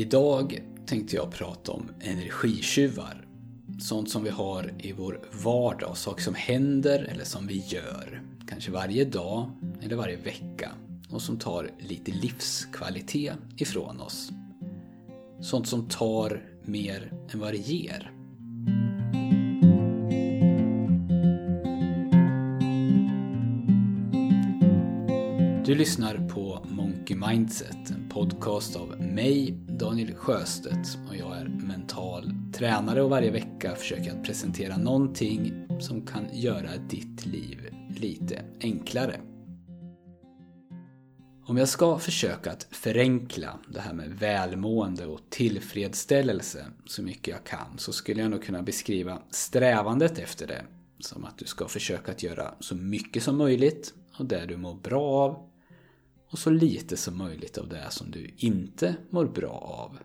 Idag tänkte jag prata om energitjuvar. Sånt som vi har i vår vardag, saker som händer eller som vi gör. Kanske varje dag eller varje vecka. Och som tar lite livskvalitet ifrån oss. Sånt som tar mer än vad det ger. Du lyssnar på Monkey Mindset, en podcast av mig, Daniel Sjöstedt och jag är mental tränare och varje vecka försöker jag presentera någonting som kan göra ditt liv lite enklare. Om jag ska försöka att förenkla det här med välmående och tillfredsställelse så mycket jag kan så skulle jag nog kunna beskriva strävandet efter det som att du ska försöka att göra så mycket som möjligt och det du mår bra av och så lite som möjligt av det som du inte mår bra av.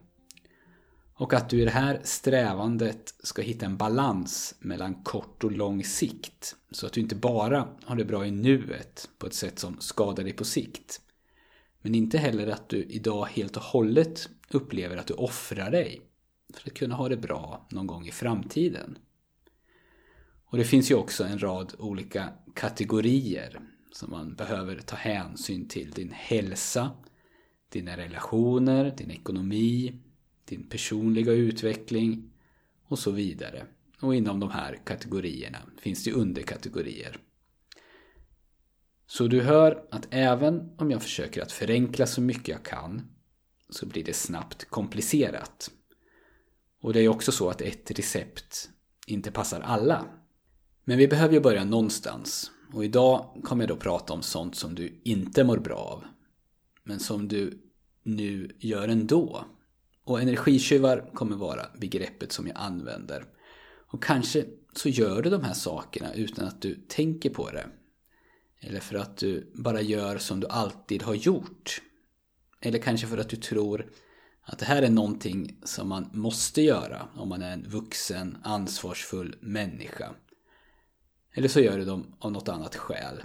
Och att du i det här strävandet ska hitta en balans mellan kort och lång sikt. Så att du inte bara har det bra i nuet på ett sätt som skadar dig på sikt. Men inte heller att du idag helt och hållet upplever att du offrar dig för att kunna ha det bra någon gång i framtiden. Och det finns ju också en rad olika kategorier som man behöver ta hänsyn till. Din hälsa, dina relationer, din ekonomi, din personliga utveckling och så vidare. Och inom de här kategorierna finns det underkategorier. Så du hör att även om jag försöker att förenkla så mycket jag kan så blir det snabbt komplicerat. Och det är också så att ett recept inte passar alla. Men vi behöver ju börja någonstans och idag kommer jag då prata om sånt som du inte mår bra av. Men som du nu gör ändå. Och energitjuvar kommer vara begreppet som jag använder. Och kanske så gör du de här sakerna utan att du tänker på det. Eller för att du bara gör som du alltid har gjort. Eller kanske för att du tror att det här är någonting som man måste göra om man är en vuxen, ansvarsfull människa. Eller så gör du dem av något annat skäl.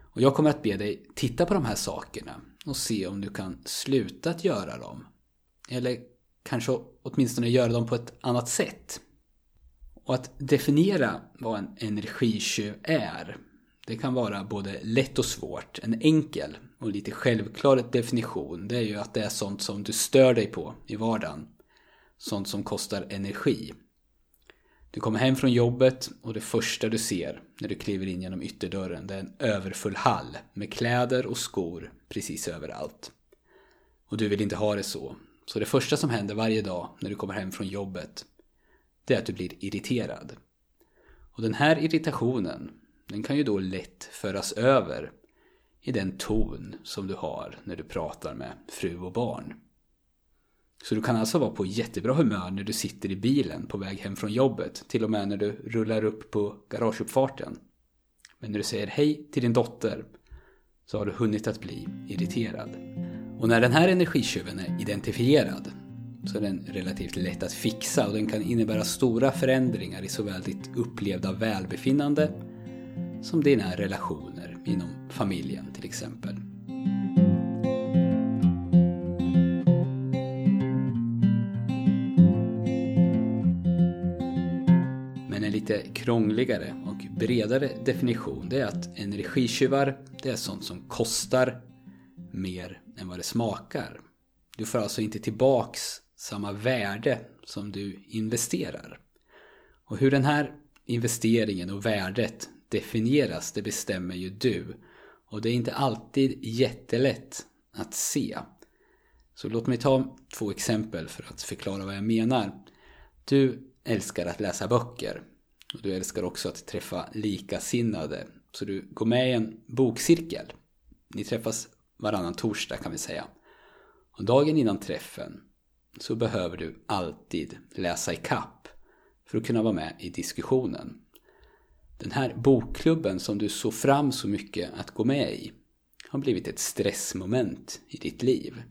Och jag kommer att be dig titta på de här sakerna och se om du kan sluta att göra dem. Eller kanske åtminstone göra dem på ett annat sätt. Och att definiera vad en energitjuv är, det kan vara både lätt och svårt. En enkel och lite självklar definition, det är ju att det är sånt som du stör dig på i vardagen. Sånt som kostar energi. Du kommer hem från jobbet och det första du ser när du kliver in genom ytterdörren det är en överfull hall med kläder och skor precis överallt. Och du vill inte ha det så. Så det första som händer varje dag när du kommer hem från jobbet det är att du blir irriterad. Och den här irritationen den kan ju då lätt föras över i den ton som du har när du pratar med fru och barn. Så du kan alltså vara på jättebra humör när du sitter i bilen på väg hem från jobbet, till och med när du rullar upp på garageuppfarten. Men när du säger hej till din dotter så har du hunnit att bli irriterad. Och när den här energitjuven är identifierad så är den relativt lätt att fixa och den kan innebära stora förändringar i såväl ditt upplevda välbefinnande som dina relationer inom familjen till exempel. Lite krångligare och bredare definition det är att energitjuvar det är sånt som kostar mer än vad det smakar. Du får alltså inte tillbaks samma värde som du investerar. Och hur den här investeringen och värdet definieras det bestämmer ju du. Och det är inte alltid jättelätt att se. Så låt mig ta två exempel för att förklara vad jag menar. Du älskar att läsa böcker och du älskar också att träffa likasinnade. Så du går med i en bokcirkel. Ni träffas varannan torsdag kan vi säga. Och dagen innan träffen så behöver du alltid läsa i kapp för att kunna vara med i diskussionen. Den här bokklubben som du såg fram så mycket att gå med i har blivit ett stressmoment i ditt liv.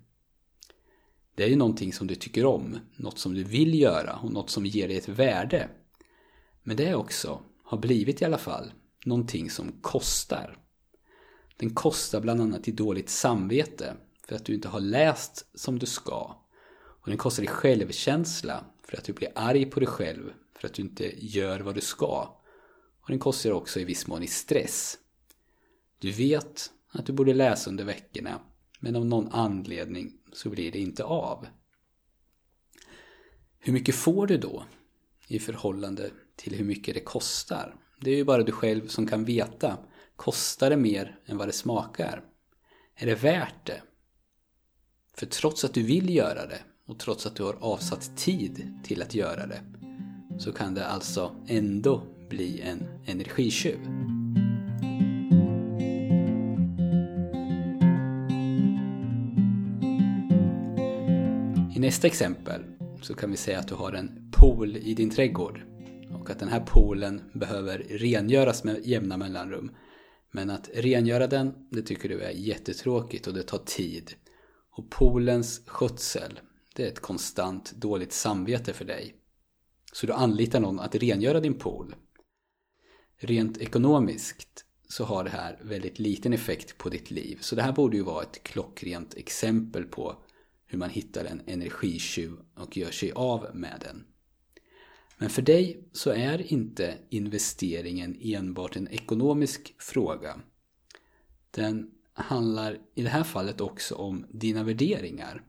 Det är ju någonting som du tycker om, något som du vill göra och något som ger dig ett värde. Men det är också, har blivit i alla fall, någonting som kostar. Den kostar bland annat i dåligt samvete för att du inte har läst som du ska. Och den kostar i självkänsla för att du blir arg på dig själv för att du inte gör vad du ska. Och den kostar också i viss mån i stress. Du vet att du borde läsa under veckorna men av någon anledning så blir det inte av. Hur mycket får du då i förhållande till hur mycket det kostar? Det är ju bara du själv som kan veta. Kostar det mer än vad det smakar? Är det värt det? För trots att du vill göra det och trots att du har avsatt tid till att göra det så kan det alltså ändå bli en energitjuv. I nästa exempel så kan vi säga att du har en pool i din trädgård och att den här poolen behöver rengöras med jämna mellanrum. Men att rengöra den, det tycker du är jättetråkigt och det tar tid. Och poolens skötsel, det är ett konstant dåligt samvete för dig. Så du anlitar någon att rengöra din pool. Rent ekonomiskt så har det här väldigt liten effekt på ditt liv. Så det här borde ju vara ett klockrent exempel på hur man hittar en energitjuv och gör sig av med den. Men för dig så är inte investeringen enbart en ekonomisk fråga. Den handlar i det här fallet också om dina värderingar.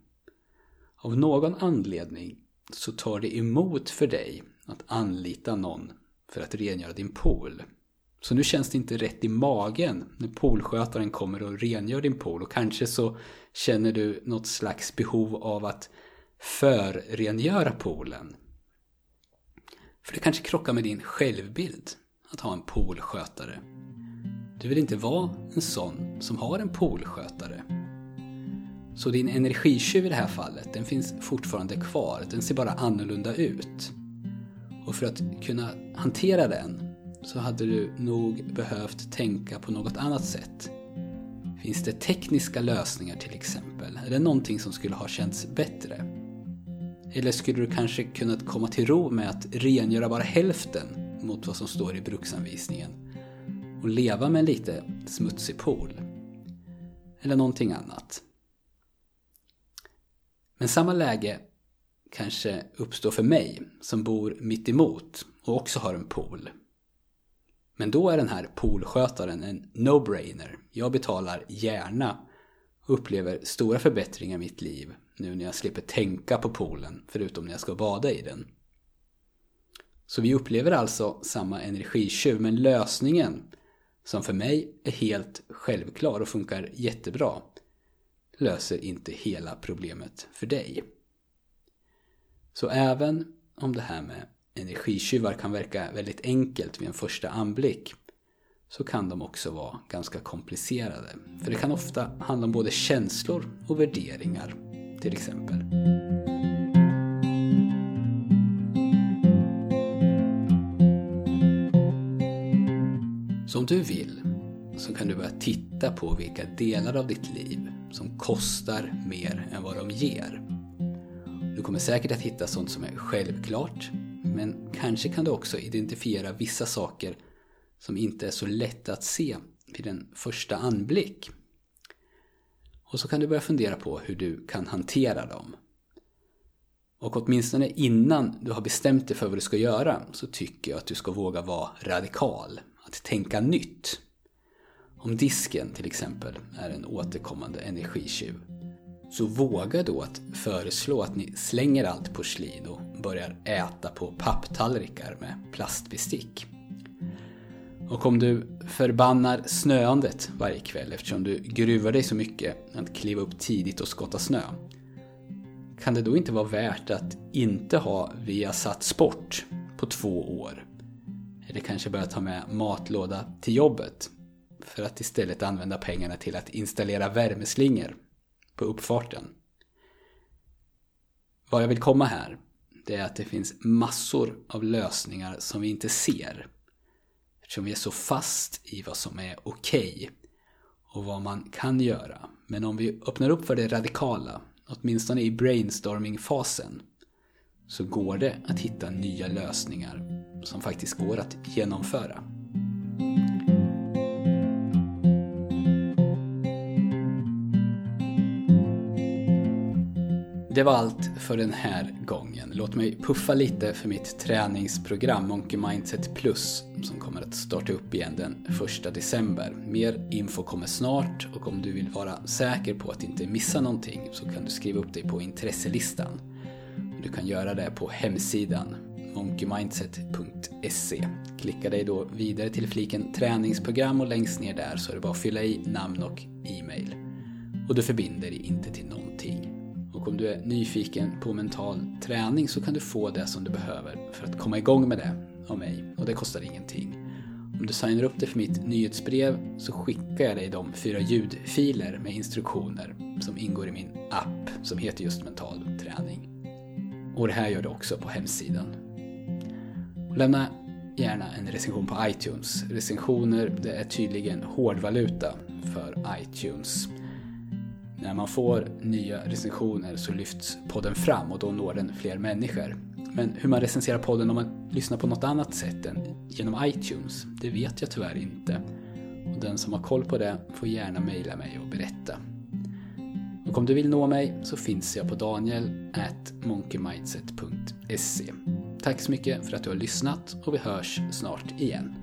Av någon anledning så tar det emot för dig att anlita någon för att rengöra din pool. Så nu känns det inte rätt i magen när poolskötaren kommer och rengör din pool och kanske så känner du något slags behov av att förrengöra poolen. För det kanske krockar med din självbild att ha en poolskötare. Du vill inte vara en sån som har en poolskötare. Så din energitjuv i det här fallet, den finns fortfarande kvar. Den ser bara annorlunda ut. Och för att kunna hantera den så hade du nog behövt tänka på något annat sätt. Finns det tekniska lösningar till exempel? Är det någonting som skulle ha känts bättre? Eller skulle du kanske kunnat komma till ro med att rengöra bara hälften mot vad som står i bruksanvisningen? Och leva med en lite smutsig pool? Eller någonting annat? Men samma läge kanske uppstår för mig som bor mitt emot och också har en pool. Men då är den här poolskötaren en no-brainer. Jag betalar gärna och upplever stora förbättringar i mitt liv nu när jag slipper tänka på poolen förutom när jag ska bada i den. Så vi upplever alltså samma energitjuv men lösningen som för mig är helt självklar och funkar jättebra löser inte hela problemet för dig. Så även om det här med energitjuvar kan verka väldigt enkelt vid en första anblick så kan de också vara ganska komplicerade. För det kan ofta handla om både känslor och värderingar, till exempel. Så om du vill så kan du börja titta på vilka delar av ditt liv som kostar mer än vad de ger. Du kommer säkert att hitta sånt som är självklart men kanske kan du också identifiera vissa saker som inte är så lätta att se vid en första anblick. Och så kan du börja fundera på hur du kan hantera dem. Och åtminstone innan du har bestämt dig för vad du ska göra så tycker jag att du ska våga vara radikal. Att tänka nytt. Om disken till exempel är en återkommande energitjuv så våga då att föreslå att ni slänger allt porslin och börjar äta på papptallrikar med plastbestick. Och om du förbannar snöandet varje kväll eftersom du gruvar dig så mycket att kliva upp tidigt och skotta snö. Kan det då inte vara värt att inte ha Viasat Sport på två år? Eller kanske börja ta med matlåda till jobbet för att istället använda pengarna till att installera värmeslingor på uppfarten. Vad jag vill komma här, det är att det finns massor av lösningar som vi inte ser. Eftersom vi är så fast i vad som är okej okay och vad man kan göra. Men om vi öppnar upp för det radikala, åtminstone i brainstorming-fasen, så går det att hitta nya lösningar som faktiskt går att genomföra. Det var allt för den här gången. Låt mig puffa lite för mitt träningsprogram Monkey Mindset Plus som kommer att starta upp igen den 1 december. Mer info kommer snart och om du vill vara säker på att inte missa någonting så kan du skriva upp dig på intresselistan. Du kan göra det på hemsidan monkeymindset.se. Klicka dig då vidare till fliken träningsprogram och längst ner där så är det bara att fylla i namn och e-mail. Och du förbinder dig inte till någonting. Och om du är nyfiken på mental träning så kan du få det som du behöver för att komma igång med det av mig och det kostar ingenting. Om du signar upp dig för mitt nyhetsbrev så skickar jag dig de fyra ljudfiler med instruktioner som ingår i min app som heter just mental träning. Och det här gör du också på hemsidan. Och lämna gärna en recension på iTunes. Recensioner det är tydligen hårdvaluta för iTunes. När man får nya recensioner så lyfts podden fram och då når den fler människor. Men hur man recenserar podden om man lyssnar på något annat sätt än genom iTunes, det vet jag tyvärr inte. Och den som har koll på det får gärna mejla mig och berätta. Och om du vill nå mig så finns jag på daniel.monkeymindset.se. Tack så mycket för att du har lyssnat och vi hörs snart igen.